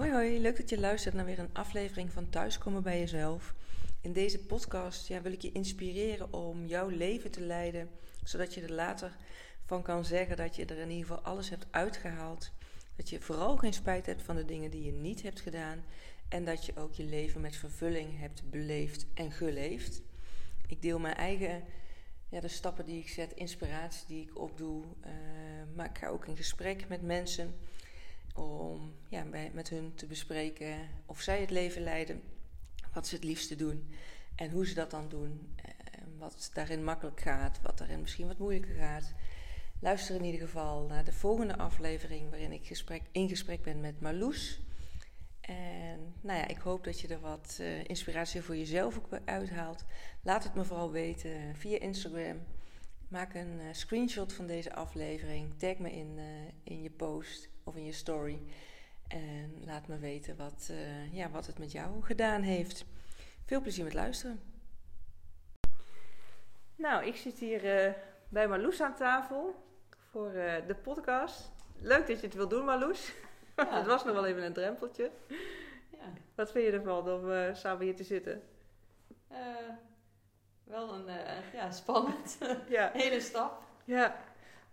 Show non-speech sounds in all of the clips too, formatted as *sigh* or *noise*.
Hoi hoi, leuk dat je luistert naar weer een aflevering van Thuiskomen bij jezelf. In deze podcast ja, wil ik je inspireren om jouw leven te leiden, zodat je er later van kan zeggen dat je er in ieder geval alles hebt uitgehaald. Dat je vooral geen spijt hebt van de dingen die je niet hebt gedaan en dat je ook je leven met vervulling hebt beleefd en geleefd. Ik deel mijn eigen ja, de stappen die ik zet, inspiratie die ik opdoe, uh, maar ik ook in gesprek met mensen om ja, bij, met hun te bespreken of zij het leven leiden, wat ze het liefste doen en hoe ze dat dan doen. wat daarin makkelijk gaat, wat daarin misschien wat moeilijker gaat. Luister in ieder geval naar de volgende aflevering waarin ik gesprek, in gesprek ben met Marloes. En nou ja, ik hoop dat je er wat uh, inspiratie voor jezelf ook uithaalt. Laat het me vooral weten via Instagram. Maak een uh, screenshot van deze aflevering. Tag me in, in je post of in je story. En laat me weten wat, uh, ja, wat het met jou gedaan heeft. Veel plezier met luisteren. Nou, ik zit hier bij Marloes aan tafel voor de podcast. Leuk dat je het wil doen, Marloes. Ja. *laughs* het was nog wel even een drempeltje. Ja. Wat vind je ervan om samen hier te zitten? wel een ja, spannend ja. *laughs* hele stap. Ja,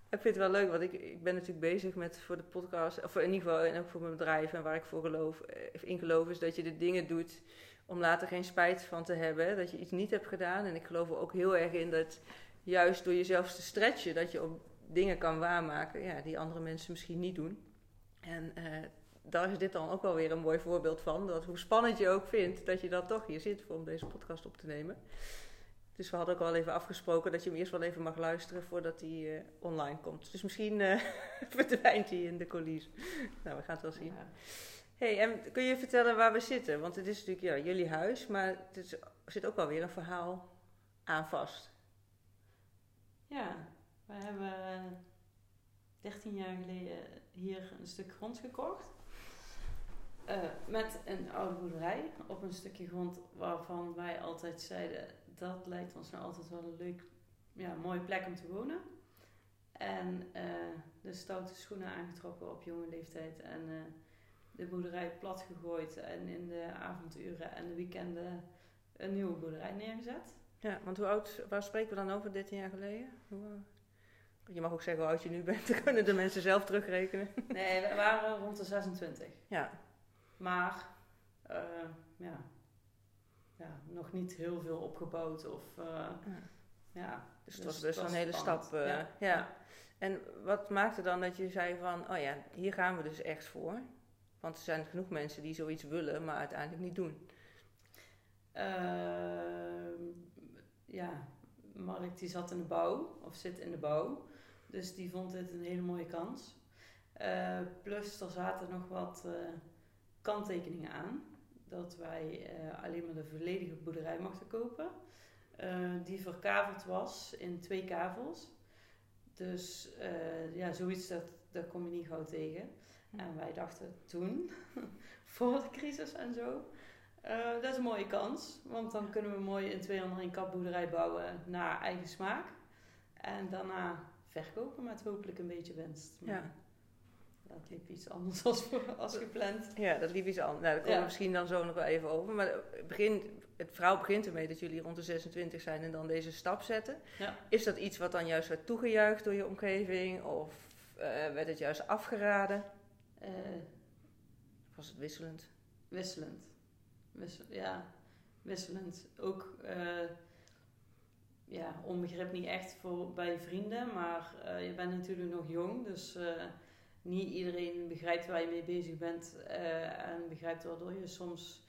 ik vind het wel leuk, want ik, ik ben natuurlijk bezig met voor de podcast, of in ieder geval en ook voor mijn bedrijf en waar ik voor geloof, eh, in geloof is dat je de dingen doet om later geen spijt van te hebben, dat je iets niet hebt gedaan. En ik geloof er ook heel erg in dat juist door jezelf te stretchen, dat je op dingen kan waarmaken ja, die andere mensen misschien niet doen. En uh, daar is dit dan ook wel weer een mooi voorbeeld van, dat hoe spannend je ook vindt, dat je dan toch hier zit om deze podcast op te nemen. Dus we hadden ook al even afgesproken dat je hem eerst wel even mag luisteren voordat hij uh, online komt. Dus misschien uh, *laughs* verdwijnt hij in de coulissen. nou, we gaan het wel zien. Ja. hey, en kun je vertellen waar we zitten? Want het is natuurlijk ja, jullie huis, maar het is, er zit ook wel weer een verhaal aan vast. Ja, we hebben 13 jaar geleden hier een stuk grond gekocht. Uh, met een oude boerderij op een stukje grond waarvan wij altijd zeiden dat lijkt ons nou altijd wel een leuk, ja, mooie plek om te wonen. En uh, de stoute schoenen aangetrokken op jonge leeftijd en uh, de boerderij plat gegooid en in de avonduren en de weekenden een nieuwe boerderij neergezet. Ja, want hoe oud, waar spreken we dan over 13 jaar geleden? Hoe, je mag ook zeggen hoe oud je nu bent, *laughs* dan kunnen de mensen zelf terugrekenen. Nee, we waren rond de 26. Ja. Maar, ja, ja, nog niet heel veel opgebouwd. Of, uh, ja. ja. Dus het was best wel een hele stap. Uh, ja. ja. En wat maakte dan dat je zei van, oh ja, hier gaan we dus echt voor? Want er zijn genoeg mensen die zoiets willen, maar uiteindelijk niet doen. Uh, ja, Mark die zat in de bouw, of zit in de bouw. Dus die vond dit een hele mooie kans. Plus er zaten nog wat kanttekeningen aan dat wij uh, alleen maar de volledige boerderij mochten kopen. Uh, die verkaveld was in twee kavels. Dus uh, ja, zoiets dat, dat kom je niet gauw tegen. En wij dachten toen, *laughs* voor de crisis en zo, dat is een mooie kans. Want dan kunnen we mooi in 201 kap boerderij bouwen naar eigen smaak. En daarna verkopen met hopelijk een beetje winst. Ja. Dat liep iets anders als, als gepland. Ja, dat liep iets anders. Nou, daar komen we misschien dan zo nog wel even over. Maar het, begin, het verhaal begint ermee dat jullie rond de 26 zijn en dan deze stap zetten. Ja. Is dat iets wat dan juist werd toegejuicht door je omgeving? Of uh, werd het juist afgeraden? Uh, was het wisselend? Wisselend. Wissel, ja, wisselend. Ook... Uh, ja, onbegrip niet echt voor bij vrienden, maar je bent natuurlijk nog jong, dus niet iedereen begrijpt waar je mee bezig bent uh, en begrijpt waardoor je soms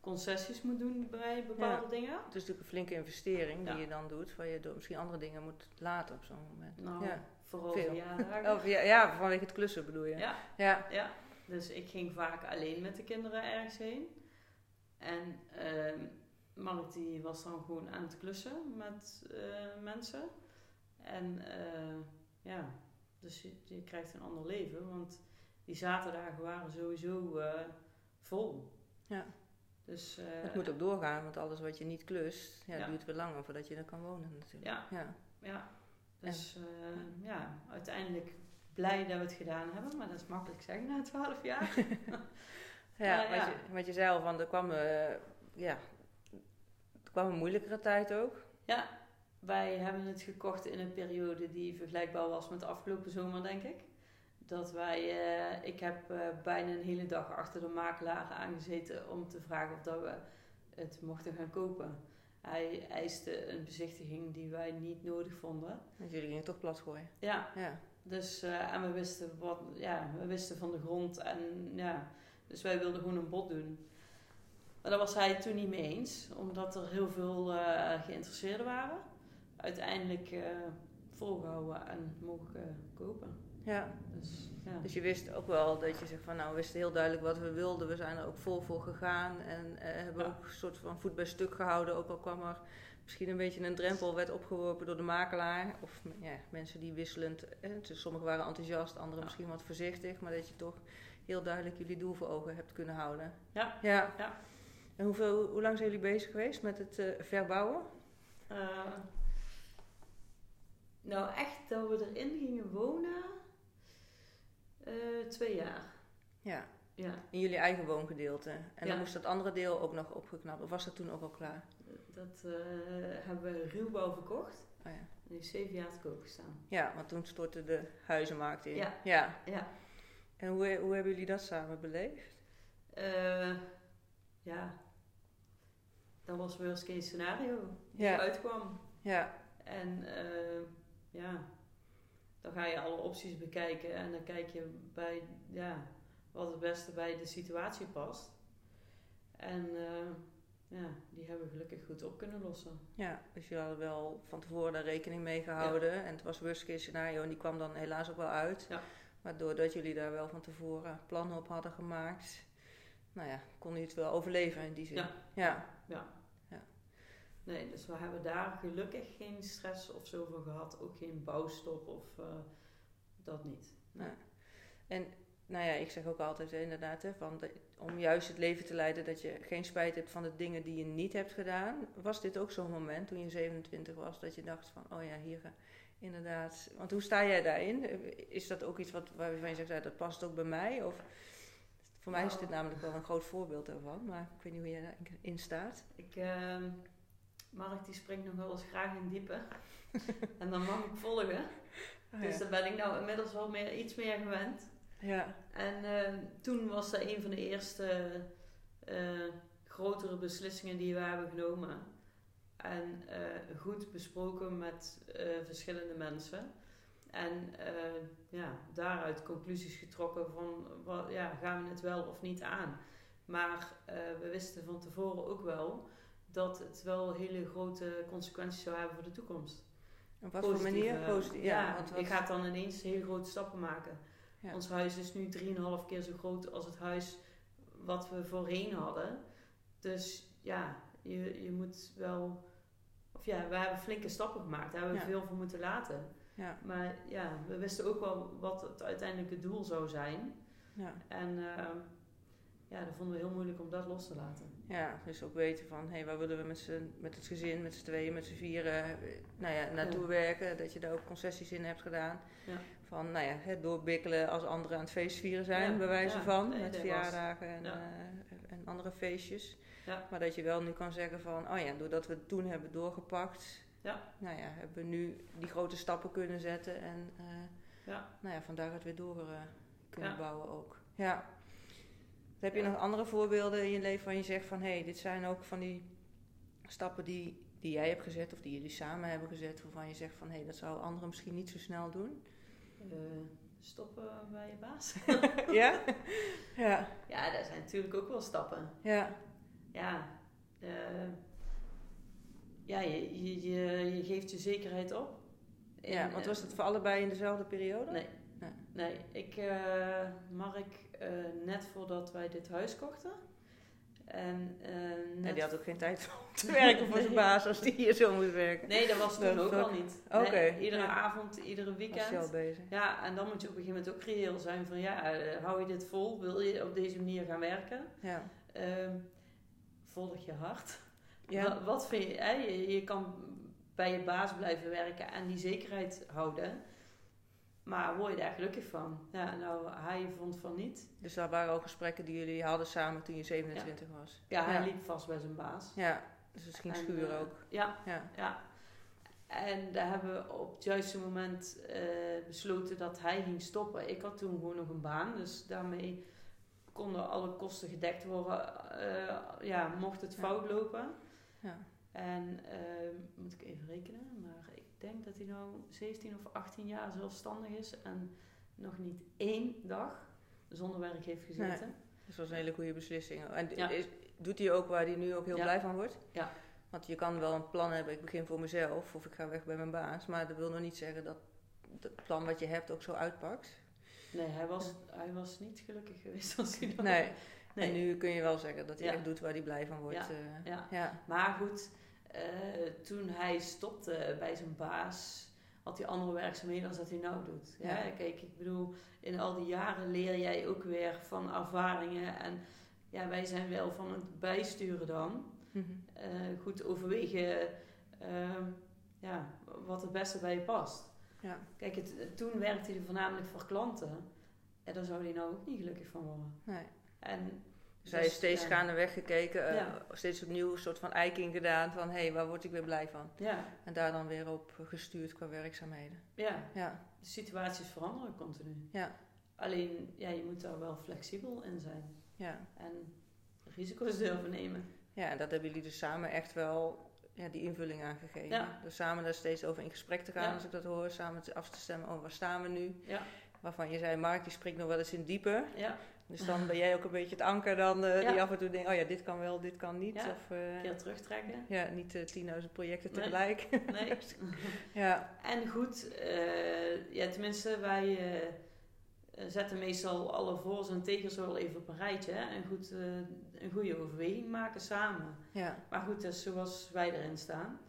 concessies moet doen bij bepaalde dingen. Het is natuurlijk een flinke investering die je dan doet, waar je door misschien andere dingen moet laten op zo'n moment. Nou, ja. vooral verjaardagen. Oh, ja, ja, vanwege het klussen bedoel je? Ja. ja. ja. Dus ik ging vaak alleen met de kinderen ergens heen. En uh, Mark die was dan gewoon aan het klussen met uh, mensen. En uh, ja, dus je, krijgt een ander leven, want die zaterdagen waren sowieso uh, vol. Ja. Dus, uh, het moet ook doorgaan, want alles wat je niet klust, ja, duurt weer langer voordat je er kan wonen natuurlijk. Ja, ja. ja. dus uh, ja, uiteindelijk blij dat we het gedaan hebben, maar dat is makkelijk zeggen na twaalf jaar. *laughs* *laughs* Ja, wat. Je, wat je zei al, van, er kwam, eh, ja, er kwam een moeilijkere tijd ook. Ja, wij hebben het gekocht in een periode die vergelijkbaar was met de afgelopen zomer, denk ik. Dat wij, eh, ik heb eh, bijna een hele dag achter de makelaar aangezeten om te vragen of dat we het mochten gaan kopen. Hij eiste een bezichtiging die wij niet nodig vonden. Want jullie gingen toch plat gooien. Ja, Ja, dus eh, en we wisten, wat, ja, we wisten van de grond en ja, dus wij wilden gewoon een bod doen. Maar daar was hij toen niet mee eens, omdat er heel veel geïnteresseerden waren. Uiteindelijk eh volgehouden en mogen kopen. ja. Dus ja. Dus je wist ook wel dat je zegt van nou, we wisten heel duidelijk wat we wilden. We zijn er ook vol voor gegaan en eh, hebben Ja. ook een soort van voet bij stuk gehouden. Ook al kwam er misschien een beetje een drempel, werd opgeworpen door de makelaar. Of ja, mensen die wisselend, eh, dus sommigen waren enthousiast, anderen Ja. misschien wat voorzichtig. Maar dat je toch heel duidelijk jullie doel voor ogen hebt kunnen houden. Ja. ja. Ja. En hoeveel, hoe lang zijn jullie bezig geweest met het eh, verbouwen? Eh, nou, echt dat we erin gingen wonen, eh, twee jaar. Ja, Ja, in jullie eigen woongedeelte. En Ja. dan moest dat andere deel ook nog opgeknapt. Of was dat toen ook al klaar? dat eh, hebben we ruwbouw verkocht. Oh ja. En die heeft zeven jaar te koop gestaan. Ja, want toen stortte de huizenmarkt in. Ja. ja. Ja. En hoe, hoe hebben jullie dat samen beleefd? Eh, ja, dat was worst case scenario die Ja. uitkwam. Ja, En eh, ja, dan ga je alle opties bekijken en dan kijk je bij ja, wat het beste bij de situatie past. En eh, ja, die hebben we gelukkig goed op kunnen lossen. ja, dus jullie hadden wel van tevoren daar rekening mee gehouden. En het was worst case scenario en die kwam dan helaas ook wel uit. Ja. Maar doordat jullie daar wel van tevoren plannen op hadden gemaakt, nou ja, kon jullie het wel overleven in die zin. Ja. ja. Nee, dus we hebben daar gelukkig geen stress of zo van gehad. Ook geen bouwstop of eh, dat niet. Nee. Ja. En nou ja, ik zeg ook altijd inderdaad, hè, van de- om juist het leven te leiden dat je geen spijt hebt van de dingen die je niet hebt gedaan. Was dit ook zo'n moment toen je 27 was dat je dacht van, oh ja, hier eh, inderdaad. Want hoe sta jij daarin? Is dat ook iets wat, waarvan je zegt, dat past ook bij mij? Of voor mij is dit Nou. namelijk wel een groot voorbeeld daarvan, maar ik weet niet hoe jij daarin staat. Ik, ehm, Mark die springt nog wel eens graag in diepe. *laughs* en dan mag ik volgen. Dus daar ben ik nou inmiddels wel meer, iets meer gewend. ja. En ehm, toen was dat een van de eerste eh, grotere beslissingen die we hebben genomen. En eh, goed besproken met eh, verschillende mensen. En ja, daaruit conclusies getrokken van wat, ja, gaan we het wel of niet aan. Maar we wisten van tevoren ook wel dat het wel hele grote consequenties zou hebben voor de toekomst. Op wat voor manier? Positief, ja, want wat- gaat dan ineens hele grote stappen maken. Ja. Ons huis is nu 3,5 keer zo groot als het huis wat we voorheen hadden. Dus ja, je, je moet wel. Of ja, we hebben flinke stappen gemaakt. Daar hebben we Ja. veel voor moeten laten. ja, Maar ja, we wisten ook wel wat het uiteindelijke doel zou zijn. ja. En ehm, ja, dat vonden we heel moeilijk om dat los te laten. Ja, dus ook weten van, hé, waar willen we met, z'n, met het gezin, met z'n tweeën, met z'n vieren, nou ja, naartoe Ja. werken. Dat je daar ook concessies in hebt gedaan. Ja. Van, nou ja, het doorbikkelen als anderen aan het feestvieren zijn, Ja, bij wijze van. met verjaardagen en, eh, en andere feestjes. Ja. Maar dat je wel nu kan zeggen van, oh ja, doordat we het toen hebben doorgepakt. Ja. Nou ja, hebben we nu die grote stappen kunnen zetten. En Ja. nou ja, van daaruit weer door eh, kunnen bouwen ook. Ja. Heb je nog andere voorbeelden in je leven waar je zegt van... hé, hey, dit zijn ook van die stappen die, die jij hebt gezet... of die jullie samen hebben gezet... waarvan je zegt van... hé, hey, dat zouden anderen misschien niet zo snel doen? Eh, stoppen bij je baas. *laughs* ja? Ja. ja, dat zijn natuurlijk ook wel stappen. Ja. ja, eh, ja je, je, je, je geeft je zekerheid op. Ja, want eh, was het voor allebei in dezelfde periode? Nee. Nee. Nee, ik, eh, Mark, eh, net voordat wij dit huis kochten. En, net Nee, die had ook geen tijd om te werken voor zijn baas... als die hier zo moest werken. Nee, dat was toen Dat ook al niet. Nee, iedere ja. avond, iedere Was al weekend. bezig? Ja, en dan moet je op een gegeven moment ook reëel zijn van ja, eh, hou je dit vol? Wil je op deze manier gaan werken? Ja. Ehm, volg je hart. Ja. Wat, wat vind je, hè? je? Je kan bij je baas blijven werken en die zekerheid houden. Maar word je daar gelukkig van? Ja, nou, hij vond van niet. Dus dat waren ook gesprekken die jullie hadden samen toen je 27 was. Ja, hij Ja. liep vast bij zijn baas. Ja, dus het ging En, schuur eh, ook. Ja, Ja. ja. En daar hebben we op het juiste moment eh, besloten dat hij ging stoppen. Ik had toen gewoon nog een baan, dus daarmee konden alle kosten gedekt worden. eh, ja, mocht het fout lopen. Ja. En moet ik even rekenen, maar denk dat hij nou 17 of 18 jaar zelfstandig is en nog niet één dag zonder werk heeft gezeten. Dus dat was een hele goede beslissing. En Ja. is, doet hij ook waar hij nu ook heel Ja. blij van wordt? Ja. Want je kan wel een plan hebben, ik begin voor mezelf of ik ga weg bij mijn baas. Maar dat wil nog niet zeggen dat het plan wat je hebt ook zo uitpakt. Nee, hij was, hij was niet gelukkig geweest *laughs* als hij dat Nee. Nee. En nu kun je wel zeggen dat hij Ja. echt doet waar hij blij van wordt. Ja. eh. Ja. ja. Maar goed, eh, toen hij stopte bij zijn baas, had hij andere werkzaamheden dan dat hij nou doet. Ja. Ja. Kijk, ik bedoel, in al die jaren leer jij ook weer van ervaringen. En ja, wij zijn wel van het bijsturen dan. Mhm. Eh, goed overwegen ehm, ja, wat het beste bij je past. ja. Kijk, het, toen werkte hij voornamelijk voor klanten. En daar zou hij nou ook niet gelukkig van worden. Nee. En Dus hij heeft steeds ja. gaandeweg gekeken, eh, Ja. steeds opnieuw een soort van eiking gedaan van hé, hey, waar word ik weer blij van? Ja, En daar dan weer op gestuurd qua werkzaamheden. ja, Ja, de situaties veranderen continu. ja, Alleen, ja, je moet daar wel flexibel in zijn. ja. En risico's durven nemen. Ja, en dat hebben jullie dus samen echt wel ja, die invulling aangegeven. Ja. Dus samen daar steeds over in gesprek te gaan, Ja. als ik dat hoor. Samen af te stemmen over waar staan we nu. Ja. Waarvan je zei, Mark, die springt nog wel eens in het diepe. Ja, Dus dan ben jij ook een beetje het anker dan, eh, Ja. die af en toe denkt, oh ja, dit kan wel, dit kan niet. Ja. Of een keer terugtrekken. ja, niet eh, 10.000 projecten Nee. tegelijk. Nee. *laughs* ja, En goed, ja, tenminste, wij zetten meestal alle voor's en tegens wel even op een rijtje. Hè? En goed, een goede overweging maken samen. ja, Maar goed, dat is zoals wij erin staan.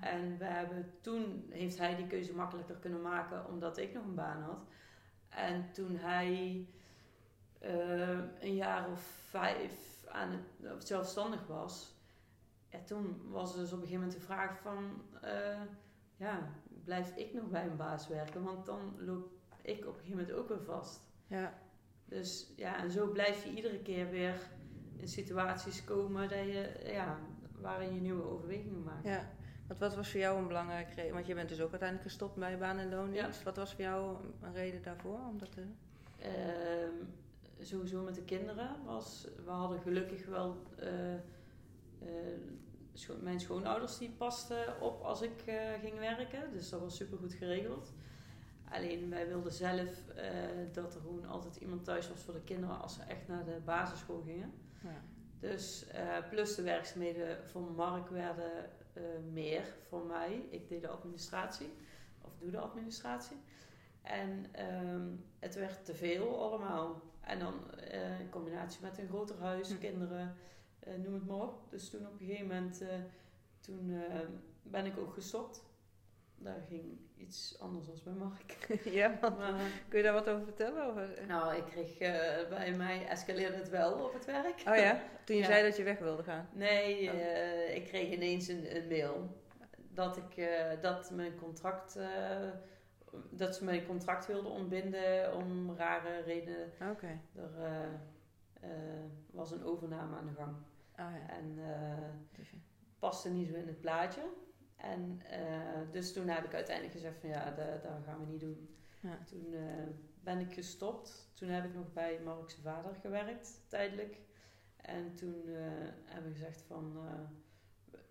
En we hebben toen heeft hij die keuze makkelijker kunnen maken omdat ik nog een baan had. En toen hij eh, een jaar of vijf aan het, of zelfstandig was, ja, toen was er dus op een gegeven moment de vraag van, eh, ja, blijf ik nog bij een baas werken? Want dan loop ik op een gegeven moment ook weer vast. ja, Dus ja, en zo blijf je iedere keer weer in situaties komen dat je, ja, waarin je nieuwe overwegingen maakt. ja. Want wat was voor jou een belangrijke reden? Want je bent dus ook uiteindelijk gestopt bij baan en loondienst. Wat was voor jou een reden daarvoor? Om dat te... Sowieso met de kinderen was, we hadden gelukkig wel, eh, eh, scho- mijn schoonouders die pasten op als ik eh, ging werken, dus dat was super goed geregeld. Alleen wij wilden zelf dat er gewoon altijd iemand thuis was voor de kinderen als ze echt naar de basisschool gingen. Ja. Dus plus de werkzaamheden van Mark werden meer voor mij. Ik deed de administratie, of doe de administratie. En ehm, het werd te veel allemaal. En dan eh, in combinatie met een groter huis, Hm. kinderen, eh, noem het maar op. Dus toen op een gegeven moment, eh, toen ben ik ook gestopt. Daar ging iets anders als bij Mark. *laughs* ja, want Maar, kun je daar wat over vertellen? Of, eh? nou, ik kreeg bij mij escaleerde het wel op het werk. Oh ja, toen je Ja. zei dat je weg wilde gaan. Nee, Oh. ik kreeg ineens een, een mail dat, ik, dat, mijn contract, dat ze mijn contract wilden ontbinden om rare redenen. Oké. Er eh, eh, was een overname aan de gang ja. en eh, Dus paste niet zo in het plaatje. En dus toen heb ik uiteindelijk gezegd van ja, da- dat gaan we niet doen. Ja. Toen ben ik gestopt. Toen heb ik nog bij Mark's vader gewerkt, tijdelijk. En toen hebben we gezegd van,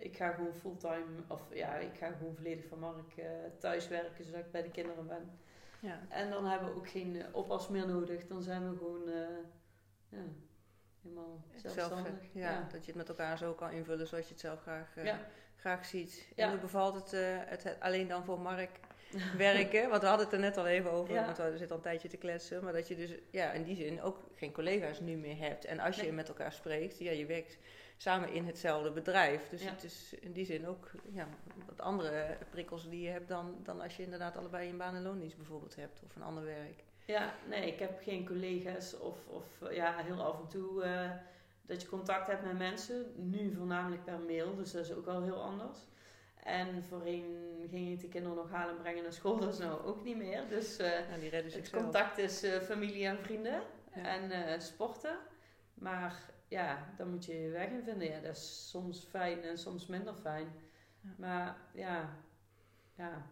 ik ga gewoon fulltime, of ja, ik ga gewoon volledig van Mark eh, thuis werken, zodat ik bij de kinderen ben. Ja. En dan hebben we ook geen eh, oppas meer nodig. Dan zijn we gewoon, eh, ja, helemaal Zelf, zelfstandig. ja, dat je het met elkaar zo kan invullen zoals je het zelf graag, graag ziet. En hoe bevalt het, het, het alleen dan voor Mark werken? Want we hadden het er net al even over, want we zitten al een tijdje te kletsen. Maar dat je dus ja, in die zin ook geen collega's nu meer hebt. En als je Nee. met elkaar spreekt, ja, je werkt samen in hetzelfde bedrijf. Dus Ja. het is in die zin ook ja, wat andere prikkels die je hebt dan, dan als je inderdaad allebei een baan en loondienst bijvoorbeeld hebt. Of een ander werk. Ja, nee, ik heb geen collega's of, of eh, ja, heel af en toe eh, dat je contact hebt met mensen. Nu voornamelijk per mail, dus dat is ook wel heel anders. En voorheen ging ik de kinderen nog halen en brengen naar school. *laughs* Dat is nou ook niet meer. Dus uh, ja, die het contact is uh, familie en vrienden. Ja. En sporten. Maar ja, dan moet je je weg in vinden. Ja, dat is soms fijn en soms minder fijn. Ja. Maar ja, ja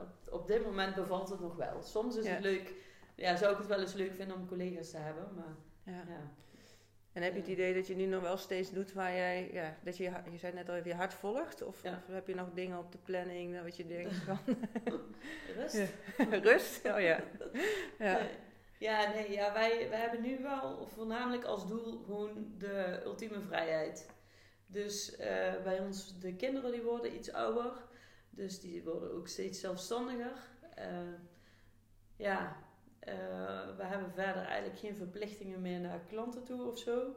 op, op dit moment bevalt het nog wel. Soms is Ja. het leuk. Ja, zou ik het wel eens leuk vinden om collega's te hebben. Maar Ja. ja. En heb je het idee dat je nu nog wel steeds doet waar jij, ja, dat je, je zei net al even je hart volgt? Of, heb je nog dingen op de planning wat je denkt *laughs* van Rust. *laughs* Rust? Oh ja. *laughs* Ja. Nee. Ja, nee, ja, wij, wij hebben nu wel voornamelijk als doel gewoon de ultieme vrijheid. Dus eh, bij ons, de kinderen die worden iets ouder. Dus die worden ook steeds zelfstandiger. Eh, ja, eh, we hebben verder eigenlijk geen verplichtingen meer naar klanten toe of zo.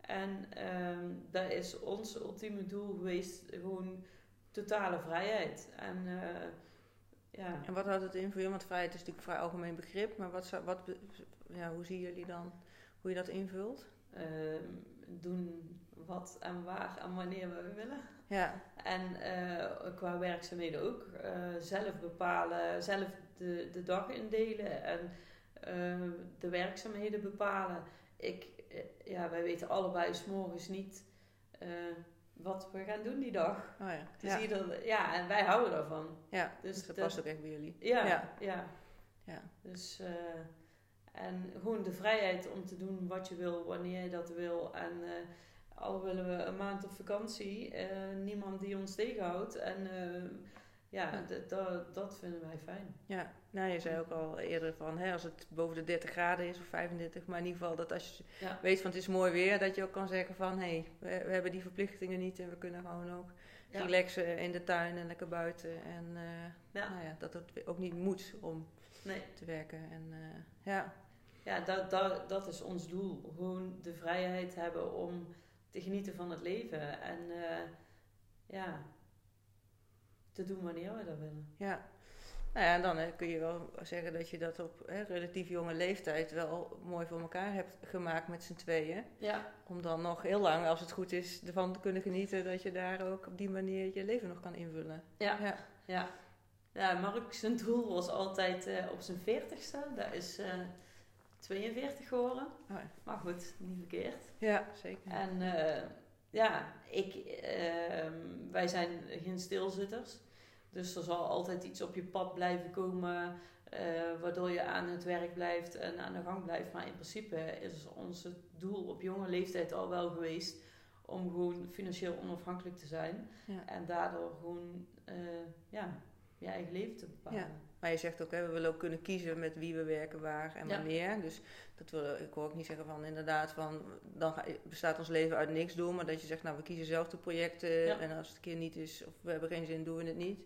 En ehm dat is ons ultieme doel geweest, gewoon totale vrijheid. En ja. En wat houdt het in voor? Want vrijheid is natuurlijk een vrij algemeen begrip, maar wat, wat, ja, hoe zien jullie dan hoe je dat invult? Ehm, doen wat en waar en wanneer we willen. Ja, En eh, qua werkzaamheden ook. Eh, zelf bepalen, zelf de, de dag indelen en eh, de werkzaamheden bepalen. Ik, ja, wij weten allebei s morgens niet wat we gaan doen die dag. oh ja. Dus Ja, ieder, ja, en wij houden daarvan. ja. Dus dus dat dat- past ook echt bij jullie. Ja, Ja. ja. Ja. Dus, eh, en gewoon de vrijheid om te doen wat je wil, wanneer je dat wil. En eh, al willen we een maand op vakantie, eh, niemand die ons tegenhoudt. En ja, dat- vinden wij fijn. Ja, nou je zei ook al eerder van hè, als het boven de 30 graden is of 35, maar in ieder geval dat als je Ja. weet van het is mooi weer, dat je ook kan zeggen van hé, hey, we, we hebben die verplichtingen niet en we kunnen gewoon ook Ja. relaxen in de tuin en lekker buiten. En eh, Ja. Nou ja, dat het ook niet moet om Nee, te werken. En eh, ja, ja, dat, dat, dat is ons doel. Gewoon de vrijheid hebben om te genieten van het leven. En eh, ja, te doen wanneer we dat willen. ja. Nou ja, dan hè, kun je wel zeggen dat je dat op hè, relatief jonge leeftijd wel mooi voor elkaar hebt gemaakt met z'n tweeën. Ja, Om dan nog heel lang, als het goed is, ervan te kunnen genieten dat je daar ook op die manier je leven nog kan invullen. ja. Ja, Ja, ja Mark zijn doel was altijd eh, op zijn 40ste. Dat is eh 42 geworden. Oh. Maar goed, niet verkeerd. ja zeker. En eh, ja, ik, ehm, wij zijn geen stilzitters. Dus er zal altijd iets op je pad blijven komen. eh, waardoor je aan het werk blijft en aan de gang blijft. Maar in principe is ons doel op jonge leeftijd al wel geweest om gewoon financieel onafhankelijk te zijn. Ja. En daardoor gewoon eh, ja, je eigen leven te bepalen. Ja. Maar je zegt ook, hè, we willen ook kunnen kiezen met wie we werken, waar en Ja. wanneer. Dus dat wil, ik hoor ook niet zeggen van inderdaad van dan ga- bestaat ons leven uit niks doen. Maar dat je zegt, nou we kiezen zelf de projecten Ja. en als het een keer niet is of we hebben geen zin, doen we het niet.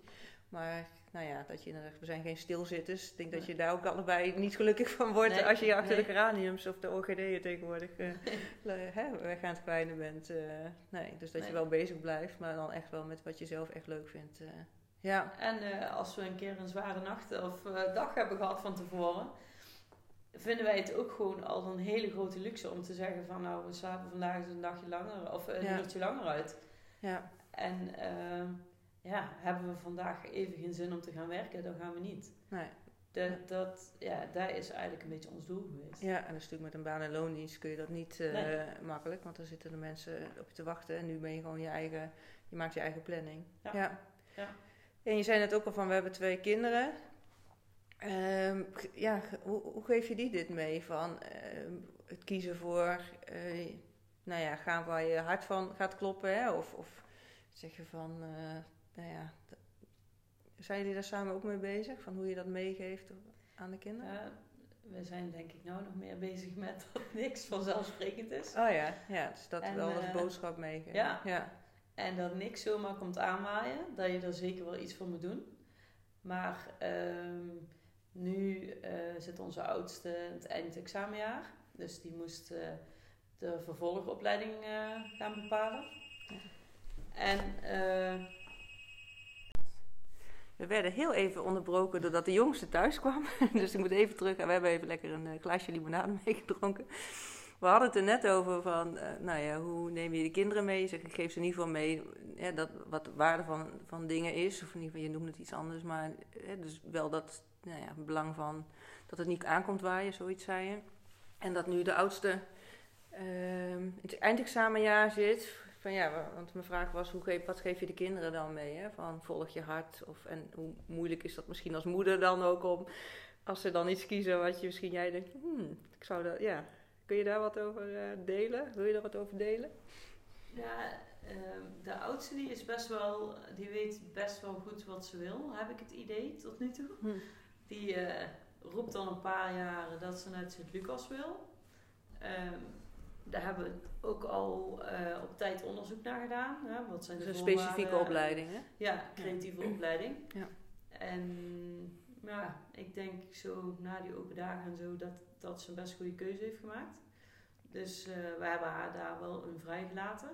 Maar nou ja, dat je inderdaad, we zijn geen stilzitters. Ik denk dat je daar ook allebei niet gelukkig van wordt Nee, als je achter nee. de geraniums of de orchideeën tegenwoordig *laughs* le- hè, weg aan het kwijnen bent. eh, nee, dus dat je wel bezig blijft, maar dan echt wel met wat je zelf echt leuk vindt. eh. Ja, En eh, als we een keer een zware nacht of eh, dag hebben gehad van tevoren, vinden wij het ook gewoon al een hele grote luxe om te zeggen van nou, we slapen vandaag eens een dagje langer of een Ja. uurtje langer uit. ja, En ehm, ja, hebben we vandaag even geen zin om te gaan werken, dan gaan we niet. nee. De, dat, ja, daar is eigenlijk een beetje ons doel geweest. Ja, en een stuk met een baan- en loondienst kun je dat niet eh, Nee. makkelijk, want dan zitten de mensen op je te wachten en nu ben je gewoon je eigen, je maakt je eigen planning. Ja. ja. Ja. En je zei net ook al van, we hebben twee kinderen. Ehm, ja, hoe, hoe geef je die dit mee? Van ehm, het kiezen voor, eh, nou ja, gaan waar je hart van gaat kloppen, hè? Of, of zeg je van, eh, nou ja, zijn jullie daar samen ook mee bezig? Van hoe je dat meegeeft aan de kinderen? Ja, we zijn denk ik nou nog meer bezig met *laughs* dat niks vanzelfsprekend is. Oh ja, ja, dus dat En, wel als eh, boodschap meegeven. ja. ja. En dat niks zomaar komt aanwaaien, dat je er zeker wel iets voor moet doen. Maar ehm, nu eh, zit onze oudste in het eindexamenjaar. Dus die moest eh, de vervolgopleiding eh, gaan bepalen. En We werden heel even onderbroken doordat de jongste thuis kwam. *laughs* dus ik moet even terug. En we hebben even lekker een glaasje limonade meegedronken. We hadden het er net over van, eh, nou ja, hoe neem je de kinderen mee? Zeg, ik geef ze in ieder geval mee dat, wat de waarde van, van dingen is. Of in ieder geval, je noemt het iets anders. Maar dus wel dat, nou ja, belang van dat het niet aankomt waaien, zoiets zei je. En dat nu de oudste uh, het eindexamenjaar zit. Van ja, want mijn vraag was, hoe geef, wat geef je de kinderen dan mee? Hè? Van volg je hart? Of, en hoe moeilijk is dat misschien als moeder dan ook om, als ze dan iets kiezen wat je misschien jij denkt, hmm, ik zou dat, ja. Kun je daar wat over uh, delen? Wil je daar wat over delen? Ja, uh, de oudste die is best wel, die weet best wel goed wat ze wil, heb ik het idee tot nu toe. Hm. Die uh, roept al een paar jaren dat ze naar Sint-Lucas wil. Um, daar hebben we ook al uh, op tijd onderzoek naar gedaan. Hè? Wat zijn dus een specifieke opleiding, hè? Ja, creatieve ja. opleiding. Ja. En ja, ik denk zo na die open dagen en zo dat, dat ze een best goede keuze heeft gemaakt. Dus uh, we hebben haar daar wel een vrijgelaten.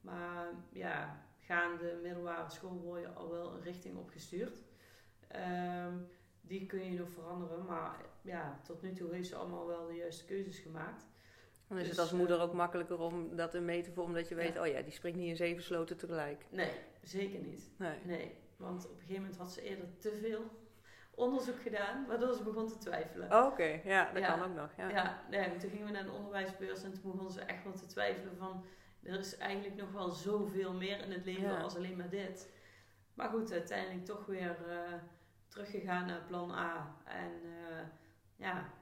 Maar ja, gaande middelbare school word je al wel een richting opgestuurd. Um, die kun je nog veranderen, maar ja, tot nu toe heeft ze allemaal wel de juiste keuzes gemaakt. Dan is dus, het als moeder ook makkelijker om dat in mee te voeren, omdat je weet, ja. oh ja, die springt niet in zeven sloten tegelijk. Nee, zeker niet. Nee. nee. Want op een gegeven moment had ze eerder te veel onderzoek gedaan, waardoor ze begon te twijfelen. Oh, Oké, ja, dat ja. kan ook nog. Ja, ja nee, toen gingen we naar een onderwijsbeurs en toen begon ze echt wel te twijfelen van, er is eigenlijk nog wel zoveel meer in het leven als alleen maar dit. Maar goed, uiteindelijk toch weer uh, teruggegaan naar plan A. En uh, ja,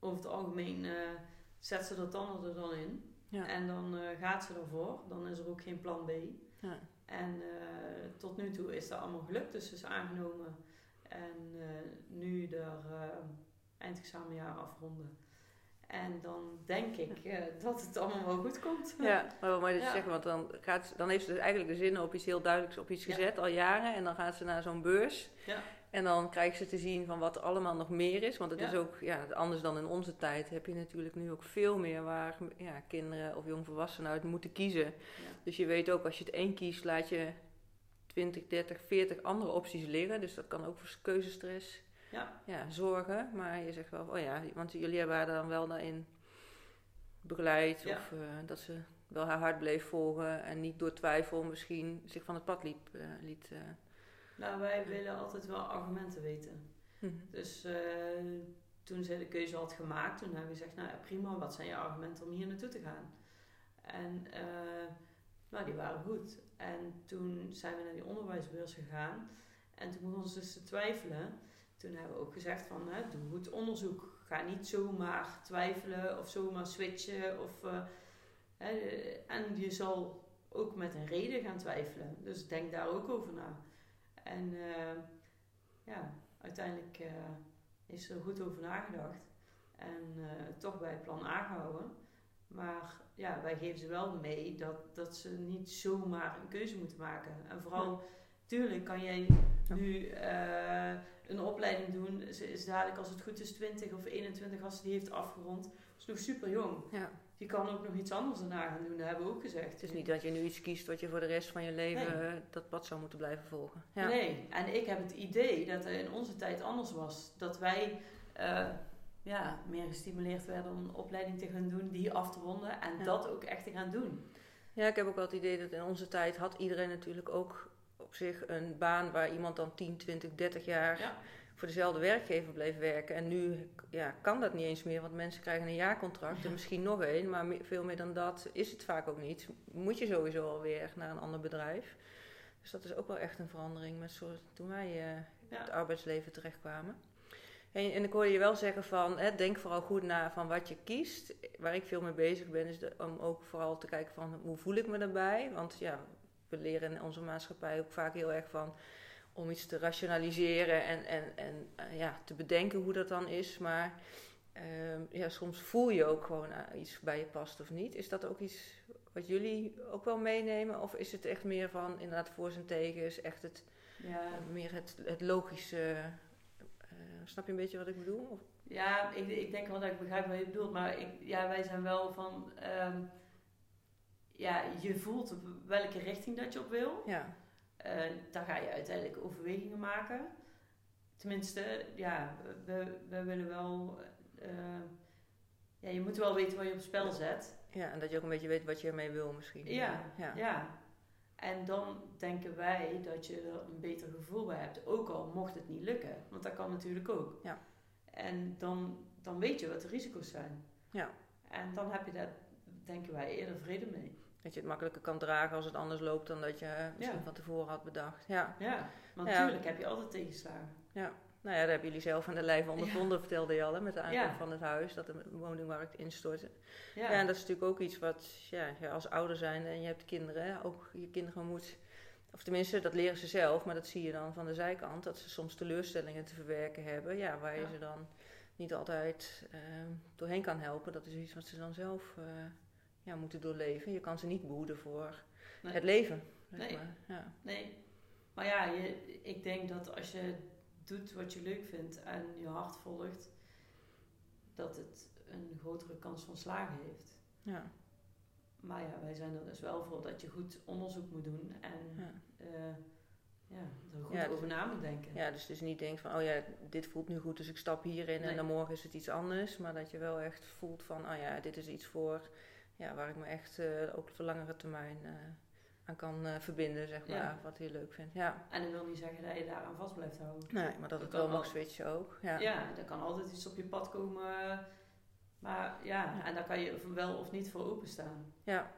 over het algemeen uh, zet ze dat dan er dan in. Ja. En dan gaat ze ervoor. Dan is er ook geen plan B. Ja. En tot nu toe is dat allemaal gelukt. Dus ze is aangenomen. En uh, nu de eindexamenjaar afronden. En dan denk ik dat het allemaal wel goed komt. Ja, maar wat moet je dus zeggen? Want dan, gaat dan heeft ze dus eigenlijk de zin op iets heel duidelijks op iets gezet al jaren. En dan gaat ze naar zo'n beurs. Ja. En dan krijg ze te zien van wat er allemaal nog meer is. Want het is ook, ja, anders dan in onze tijd heb je natuurlijk nu ook veel meer waar ja, kinderen of jongvolwassenen uit moeten kiezen. Dus je weet ook, als je het één kiest, laat je 20, 30, 40 andere opties liggen. Dus dat kan ook voor keuzestress Ja. ja, zorgen. Maar je zegt wel, oh ja, want jullie hebben haar dan wel daarin begeleid. Ja. Of eh, dat ze wel haar hart bleef volgen en niet door twijfel misschien zich van het pad liep, eh, liet... eh, Nou, wij willen altijd wel argumenten weten. mhm. Dus toen zij de keuze had gemaakt, toen hebben we gezegd, nou ja, prima, wat zijn je argumenten om hier naartoe te gaan? En eh, nou, die waren goed. En toen zijn we naar die onderwijsbeurs gegaan. En toen begon ze dus te twijfelen. Toen hebben we ook gezegd van, hè, doe goed onderzoek. Ga niet zomaar twijfelen of zomaar switchen. Of, eh, hè, en je zal ook met een reden gaan twijfelen. Dus denk daar ook over na. En eh, ja, uiteindelijk eh, is er goed over nagedacht. En toch bij plan A gehouden. Maar ja, wij geven ze wel mee dat, dat ze niet zomaar een keuze moeten maken. En vooral, tuurlijk kan jij nu eh, een opleiding doen. Ze is dadelijk, als het goed is, 20 of 21 als ze die heeft afgerond. is nog super jong. ja. Die kan ook nog iets anders daarna gaan doen, dat hebben we ook gezegd. Het is niet dat je nu iets kiest wat je voor de rest van je leven eh, dat pad zou moeten blijven volgen. Ja. Nee, en ik heb het idee dat het in onze tijd anders was. Dat wij eh, ja, meer gestimuleerd werden om een opleiding te gaan doen, die af te ronden en Ja. dat ook echt te gaan doen. Ja, ik heb ook wel het idee dat in onze tijd had iedereen natuurlijk ook op zich een baan waar iemand dan 10, 20, 30 jaar Ja. voor dezelfde werkgever bleef werken. En nu ja, kan dat niet eens meer, want mensen krijgen een jaarcontract en misschien nog één, maar veel meer dan dat is het vaak ook niet. Moet je sowieso alweer naar een ander bedrijf. Dus dat is ook wel echt een verandering met soort, toen wij eh, het arbeidsleven terechtkwamen. En, en ik hoorde je wel zeggen van, hè, denk vooral goed na van wat je kiest. Waar ik veel mee bezig ben, is de- om ook vooral te kijken van hoe voel ik me daarbij. Want ja, we leren in onze maatschappij ook vaak heel erg van om iets te rationaliseren en, en, en eh, ja, te bedenken hoe dat dan is. Maar ehm, ja, soms voel je ook gewoon eh, iets bij je past of niet. Is dat ook iets wat jullie ook wel meenemen? Of is het echt meer van inderdaad voor's en tegens, echt het, Ja, meer het, het logische... eh, snap je een beetje wat ik bedoel? Of- ja ik, ik denk wel dat ik begrijp wat je bedoelt, maar ik, ja, wij zijn wel van, ehm, ja, je voelt welke richting dat je op wil. ja, Eh, dan ga je uiteindelijk overwegingen maken. Tenminste, ja, we, we willen wel. eh, ja, je moet wel weten wat je op spel zet. Ja, en dat je ook een beetje weet wat je ermee wil misschien. Ja, ja. ja. En dan denken wij dat je er een beter gevoel bij hebt. Ook al mocht het niet lukken. Want dat kan natuurlijk ook. Ja. En dan, dan weet je wat de risico's zijn. Ja. En dan heb je daar, denken wij, eerder vrede mee. Dat je het makkelijker kan dragen als het anders loopt dan dat je eh, misschien Ja. van tevoren had bedacht. Ja. Ja, maar Ja. natuurlijk heb je altijd tegenslagen. Nou ja, dat hebben jullie zelf aan de lijve ondervonden, vertelde je al, hè, met de aankoop Ja. van het huis, dat de woningmarkt instortte. Ja, Ja. en dat is natuurlijk ook iets wat, ja, als ouder zijn en je hebt kinderen, ook je kinderen moet, of tenminste, dat leren ze zelf, maar dat zie je dan van de zijkant, dat ze soms teleurstellingen te verwerken hebben, ja, waar je ze dan niet altijd ehm, doorheen kan helpen. Dat is iets wat ze dan zelf eh, ja, moeten doorleven. Je kan ze niet behoeden voor Nee. het leven. Zeg Nee. maar. ja. nee. Maar ja, je, ik denk dat als je doet wat je leuk vindt en je hart volgt, dat het een grotere kans van slagen heeft. Ja. Maar ja, wij zijn er dus wel voor dat je goed onderzoek moet doen en Ja. eh, ja, er goed Ja, over na moet denken. Ja, dus dus niet denkt van, oh ja, dit voelt nu goed, dus ik stap hierin Nee. en dan morgen is het iets anders. Maar dat je wel echt voelt van, oh ja, dit is iets voor, ja, waar ik me echt eh, ook voor langere termijn eh, aan kan eh, verbinden, zeg maar, Ja. wat je leuk vindt. Ja, En dat wil niet zeggen dat je daaraan vast blijft houden. nee, maar dat Dat het wel mag switchen ook. Ja, Ja, er kan altijd iets op je pad komen. Maar ja, Ja. en daar kan je wel of niet voor openstaan. ja,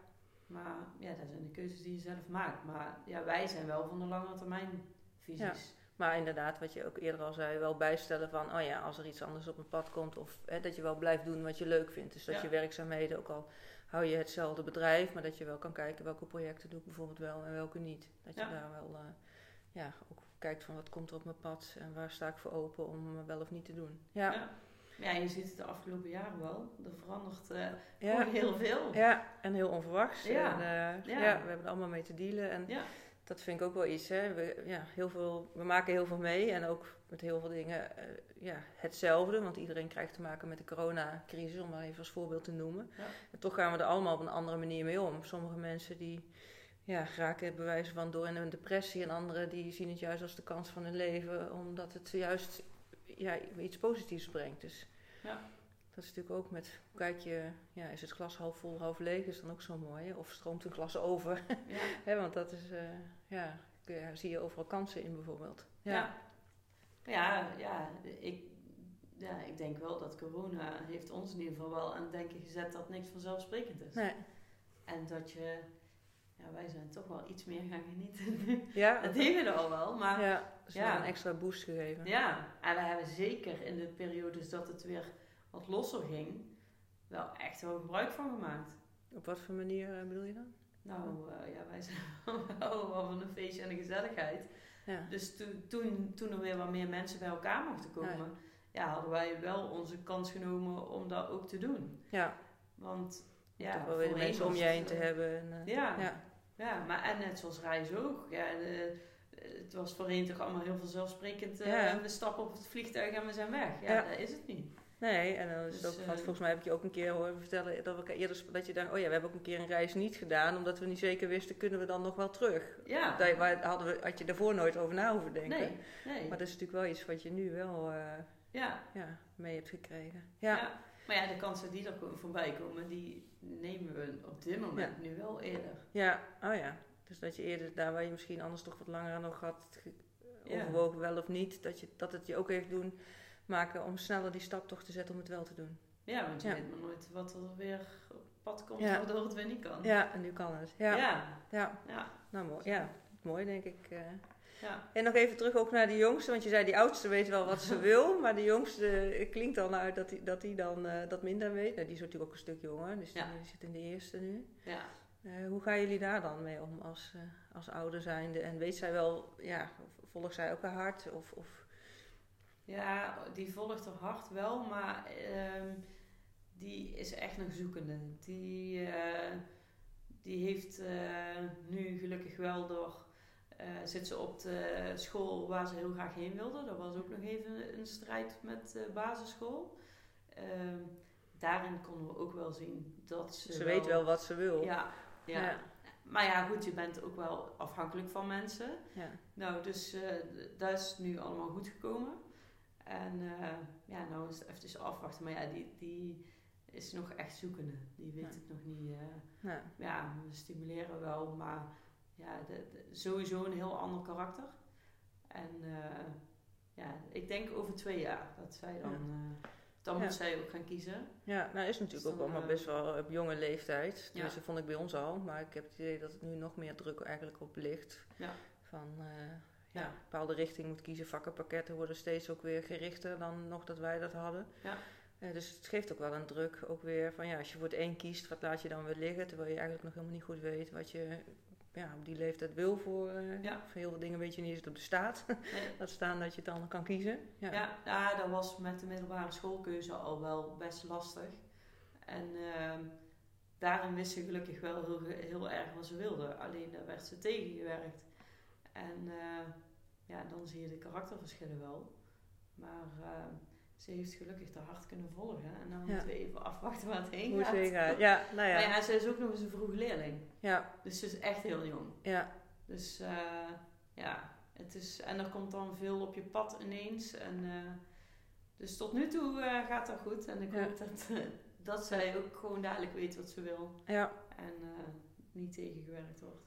Maar ja, dat zijn de keuzes die je zelf maakt. Maar ja, wij zijn wel van de lange termijn visies. maar inderdaad, wat je ook eerder al zei, wel bijstellen van, oh ja, als er iets anders op een pad komt, of hè, dat je wel blijft doen wat je leuk vindt. Dus dat Ja. je werkzaamheden, ook al hou je hetzelfde bedrijf, maar dat je wel kan kijken welke projecten doe ik bijvoorbeeld wel en welke niet. Dat je Ja. daar wel, eh, ja, ook kijkt van wat komt er op mijn pad en waar sta ik voor open om wel of niet te doen. Ja, Ja. Ja, je ziet het de afgelopen jaren wel. Er verandert ja. gewoon heel veel. Ja, en heel onverwachts. Ja. En, eh, Ja. we hebben er allemaal mee te dealen. En dat vind ik ook wel iets. Hè. We, ja, heel veel, we maken heel veel mee en ook met heel veel dingen eh, ja, hetzelfde. Want iedereen krijgt te maken met de coronacrisis, om maar even als voorbeeld te noemen. Ja. En toch gaan we er allemaal op een andere manier mee om. Sommige mensen die ja, raken bewijzen van door in een depressie. En anderen die zien het juist als de kans van hun leven, omdat het juist ja, iets positiefs brengt. Dus Ja. dat is natuurlijk ook met, kijk je, ja, is het glas half vol, half leeg, is dan ook zo mooi. Hè? Of stroomt een glas over? Ja. *laughs* Hè, want dat is, eh, ja, ja, zie je overal kansen in bijvoorbeeld. Ja. Ja, ja, ik, ja, ik denk wel dat corona heeft ons in ieder geval wel aan het denken gezet dat niks vanzelfsprekend is. Nee. En dat je, ja, wij zijn toch wel iets meer gaan genieten. *laughs* Ja, Dat deden we al wel, maar ja. ja, Ja. wel een extra boost gegeven. en we hebben zeker in de periodes dat het weer wat losser ging, wel echt wel gebruik van gemaakt. Op wat voor manier eh, bedoel je dan? Nou, eh, ja, wij zijn *laughs* wel van een feestje en een gezelligheid. Ja. Dus toen, toen, toen er weer wat meer mensen bij elkaar mochten komen, ja. hadden wij wel onze kans genomen om dat ook te doen. Ja, Want ja, ja, toch wel weer de voorheen mensen om je heen te hebben. En, eh, Ja, ja. ja. maar en net zoals reizen ook. Ja, de- het was voorheen toch allemaal heel vanzelfsprekend. eh, Ja. We stappen op het vliegtuig en we zijn weg. Ja, Ja. dat is het niet. Nee, en dan is het Dus, ook, eh, volgens mij heb ik je ook een keer horen vertellen dat, we eerder, dat je dacht, oh ja, we hebben ook een keer een reis niet gedaan, omdat we niet zeker wisten, kunnen we dan nog wel terug? Ja, Daar waar hadden we, had je daarvoor nooit over na hoeven denken. nee, nee. Maar dat is natuurlijk wel iets wat je nu wel eh, ja. ja, mee hebt gekregen. Ja, Ja. Maar ja, de kansen die er voorbij komen, die nemen we op dit moment nu wel eerder. ja. oh ja. Dus dat je eerder daar waar je misschien anders toch wat langer nog had overwogen wel of niet, dat, je, dat het je ook heeft doen maken om sneller die stap toch te zetten om het wel te doen. Ja, want je Ja. weet maar nooit wat er weer op pad komt, Ja. waardoor het weer niet kan. Ja, en nu kan het. Ja, ja. ja. ja. nou mooi. Ja, mooi denk ik. eh. ja. En nog even terug ook naar de jongste, want je zei die oudste weet wel wat ze *laughs* wil, maar de jongste eh, klinkt dan uit dat die, dat die dan eh, dat minder weet. Nou, die is natuurlijk ook een stuk jonger, dus die, Ja. die zit in de eerste nu. ja. Hoe gaan jullie daar dan mee om als, als ouder zijnde? En weet zij wel, ja, volgt zij ook haar hart? Of, of, Ja, die volgt haar hart wel, maar ehm, die is echt nog zoekende. Die, eh, die heeft eh, nu gelukkig wel door. eh, zit ze op de school waar ze heel graag heen wilde. Dat was ook nog even een strijd met de basisschool. Ehm, daarin konden we ook wel zien dat ze. ze weet wel wat ze wil. Ja, ja. Ja. Maar ja, goed, je bent ook wel afhankelijk van mensen. Ja. Nou, dus dat is nu allemaal goed gekomen. En eh, ja, nou is het even afwachten. Maar ja, die, die is nog echt zoekende. Die weet Ja. het nog niet. eh, Ja. ja, we stimuleren wel, maar ja, de, de- sowieso een heel ander karakter. En eh, ja, ik denk over twee jaar dat zij dan, eh, dan Ja. moet zij ook gaan kiezen. Ja, nou is natuurlijk Dus ook allemaal best wel op jonge leeftijd. Ja. Dus dat vond ik bij ons al. Maar ik heb het idee dat het nu nog meer druk eigenlijk op ligt. Ja. Van ja, een bepaalde richting moet kiezen. Vakkenpakketten worden steeds ook weer gerichter dan nog dat wij dat hadden. Ja. Eh, dus het geeft ook wel een druk ook weer van ja, als je voor het één kiest, wat laat je dan weer liggen? Terwijl je eigenlijk nog helemaal niet goed weet wat je ja, op die leeftijd wil voor, eh, Ja. voor heel veel dingen weet je niet eens het op de staat. *laughs* Nee. Laat staan dat je het dan kan kiezen. Ja. Ja, ja, dat was met de middelbare schoolkeuze al wel best lastig. En ehm, daarin wist ze gelukkig wel heel, heel erg wat ze wilde. Alleen daar werd ze tegengewerkt. En eh, ja, dan zie je de karakterverschillen wel. Maar ehm, ze heeft gelukkig de hart kunnen volgen. En dan Ja. moeten we even afwachten waar het heen Hoe gaat. gaat. Ja, nou ja. Maar ja, ze is ook nog eens een vroeg leerling. ja, Dus ze is echt heel jong. ja, Dus eh, ja, het is, en er komt dan veel op je pad ineens. En, eh, dus tot nu toe eh, gaat dat goed. En ik Ja. hoop dat, eh, dat zij ook gewoon dadelijk weet wat ze wil. ja. En eh, niet tegengewerkt wordt.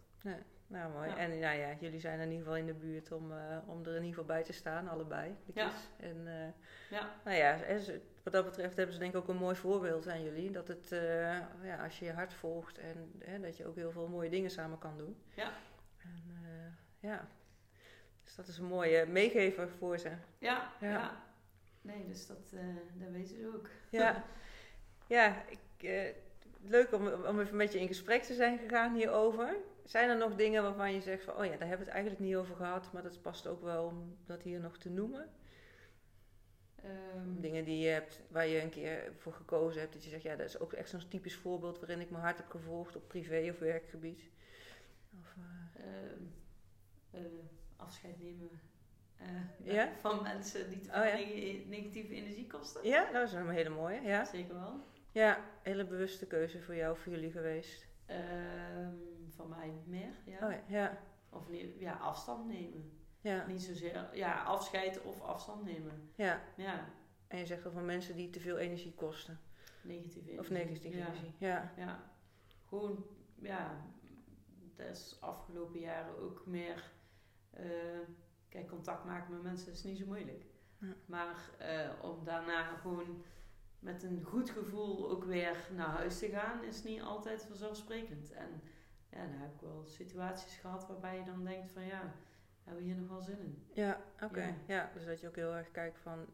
Nou, mooi. Ja. En nou ja, jullie zijn in ieder geval in de buurt om, eh, om er in ieder geval bij te staan, allebei. de Ja. En eh, Ja, nou ja, wat dat betreft hebben ze denk ik ook een mooi voorbeeld aan jullie. Dat het, eh, ja, als je je hart volgt en hè, dat je ook heel veel mooie dingen samen kan doen. Ja. En ja, dus dat is een mooie meegever voor ze. ja, Ja. ja. Nee, dus dat, dat weten ze ook. Ja, ja ik, leuk om, om even met je in gesprek te zijn gegaan hierover. Zijn er nog dingen waarvan je zegt van, oh ja, daar hebben we het eigenlijk niet over gehad, maar dat past ook wel om dat hier nog te noemen? Ehm, Dingen die je hebt, waar je een keer voor gekozen hebt, dat je zegt, ja, dat is ook echt zo'n typisch voorbeeld waarin ik mijn hart heb gevolgd op privé of werkgebied. Of, eh, ehm, eh, afscheid nemen eh, *laughs* van mensen die te Oh, veel ja. neg- negatieve energie kosten. ja, dat is een hele mooie, ja. Zeker wel. Ja, hele bewuste keuze voor jou, voor jullie geweest. Ehm, van mij meer, ja. Oh ja, Of ja, afstand nemen. ja, Niet zozeer, ja, afscheid of afstand nemen. ja. Ja, En je zegt al van mensen die te veel energie kosten. negatieve energie. Of negatieve ja. energie, ja. Ja, gewoon, ja, dat is afgelopen jaren ook meer, eh, kijk, contact maken met mensen is niet zo moeilijk. Ja. Maar eh, om daarna gewoon met een goed gevoel ook weer naar huis te gaan, is niet altijd vanzelfsprekend. En ja, dan heb ik wel situaties gehad waarbij je dan denkt van ja, hebben we hier nog wel zin in? Ja, oké. Ja. Ja. dus dat je ook heel erg kijkt van...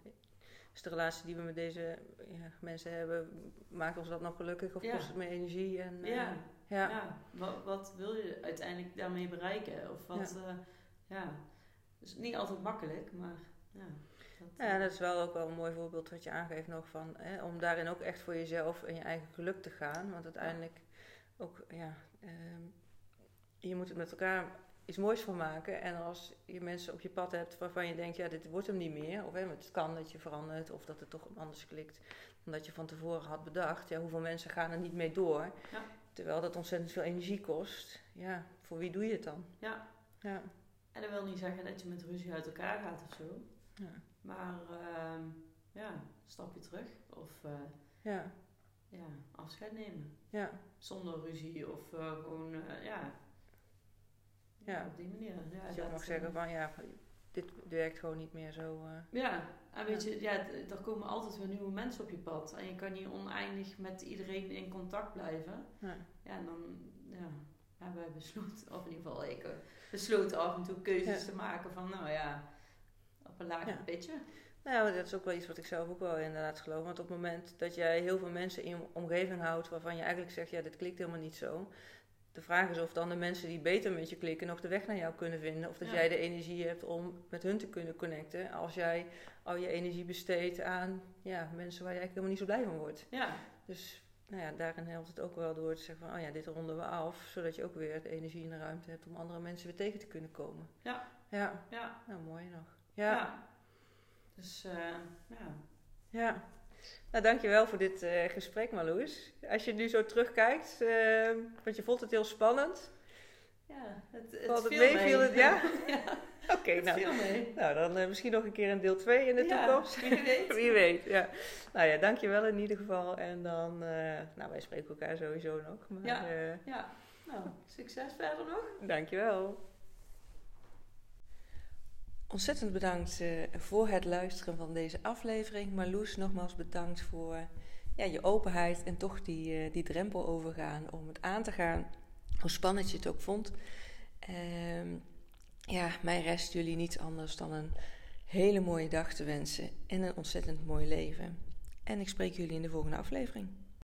Is de relatie die we met deze ja, mensen hebben... Maakt ons dat nog gelukkig of Ja. kost het meer energie? En, eh, Ja, ja. wat, wat wil je uiteindelijk daarmee bereiken? Of wat, ja. ja. Dus niet altijd makkelijk, maar ja. Dat, ja, eh, dat is wel ook wel een mooi voorbeeld wat je aangeeft nog van... Hè, om daarin ook echt voor jezelf en je eigen geluk te gaan. Want uiteindelijk ook, ja... ehm, je moet het met elkaar iets moois van maken. En als je mensen op je pad hebt waarvan je denkt... Ja, dit wordt hem niet meer. Of hè, het kan dat je verandert of dat het toch anders klikt. Omdat je van tevoren had bedacht. Ja, hoeveel mensen gaan er niet mee door? Ja. Terwijl dat ontzettend veel energie kost. Ja, voor wie doe je het dan? Ja. Ja. En dat wil niet zeggen dat je met ruzie uit elkaar gaat of zo. Ja. Maar ehm, ja, een stapje terug. Of eh, Ja. Ja, afscheid nemen. Ja. Zonder ruzie of eh, gewoon, eh, ja. Ja. Op die manier. Ja, Dat je ook mag eh, zeggen van ja, dit werkt gewoon niet meer zo. eh. Ja, en weet je, ja, er komen altijd weer nieuwe mensen op je pad. En je kan niet oneindig met iedereen in contact blijven. Ja. Ja, en dan ja, hebben wij besloten, of in ieder geval ik, eh, besloten af en toe keuzes Ja. te maken van, nou ja, op een lager pitje. Nou, dat is ook wel iets wat ik zelf ook wel inderdaad geloof. Want op het moment dat jij heel veel mensen in je omgeving houdt waarvan je eigenlijk zegt, ja, dit klikt helemaal niet zo. De vraag is of dan de mensen die beter met je klikken nog de weg naar jou kunnen vinden. Of dat Ja. jij de energie hebt om met hun te kunnen connecten. Als jij al je energie besteedt aan ja, mensen waar je eigenlijk helemaal niet zo blij van wordt. Ja, Dus nou ja, daarin helpt het ook wel door te zeggen van, oh ja, dit ronden we af. Zodat je ook weer de energie en de ruimte hebt om andere mensen weer tegen te kunnen komen. Ja. Ja, ja, nou mooi nog. ja. Ja, Dus, eh, ja. ja. Nou, dankjewel voor dit eh, gesprek Marloes. Als je nu zo terugkijkt, eh, want je vond het heel spannend. ja, het, het Valt het viel mee? mee. Viel het- *laughs* ja? ja, *laughs* Oké, nou, nou dan eh, misschien nog een keer een deel 2 in de Ja, toekomst. wie weet. *laughs* Wie weet, ja. Nou ja, dankjewel in ieder geval. En dan, nou wij spreken elkaar sowieso nog. Maar, Ja. Ja, nou, succes verder nog. dankjewel. Ontzettend bedankt eh, voor het luisteren van deze aflevering. Marloes, nogmaals bedankt voor ja, je openheid en toch die, eh, die drempel overgaan om het aan te gaan. Hoe spannend je het ook vond. Ehm, ja, mij rest jullie niets anders dan een hele mooie dag te wensen en een ontzettend mooi leven. En ik spreek jullie in de volgende aflevering.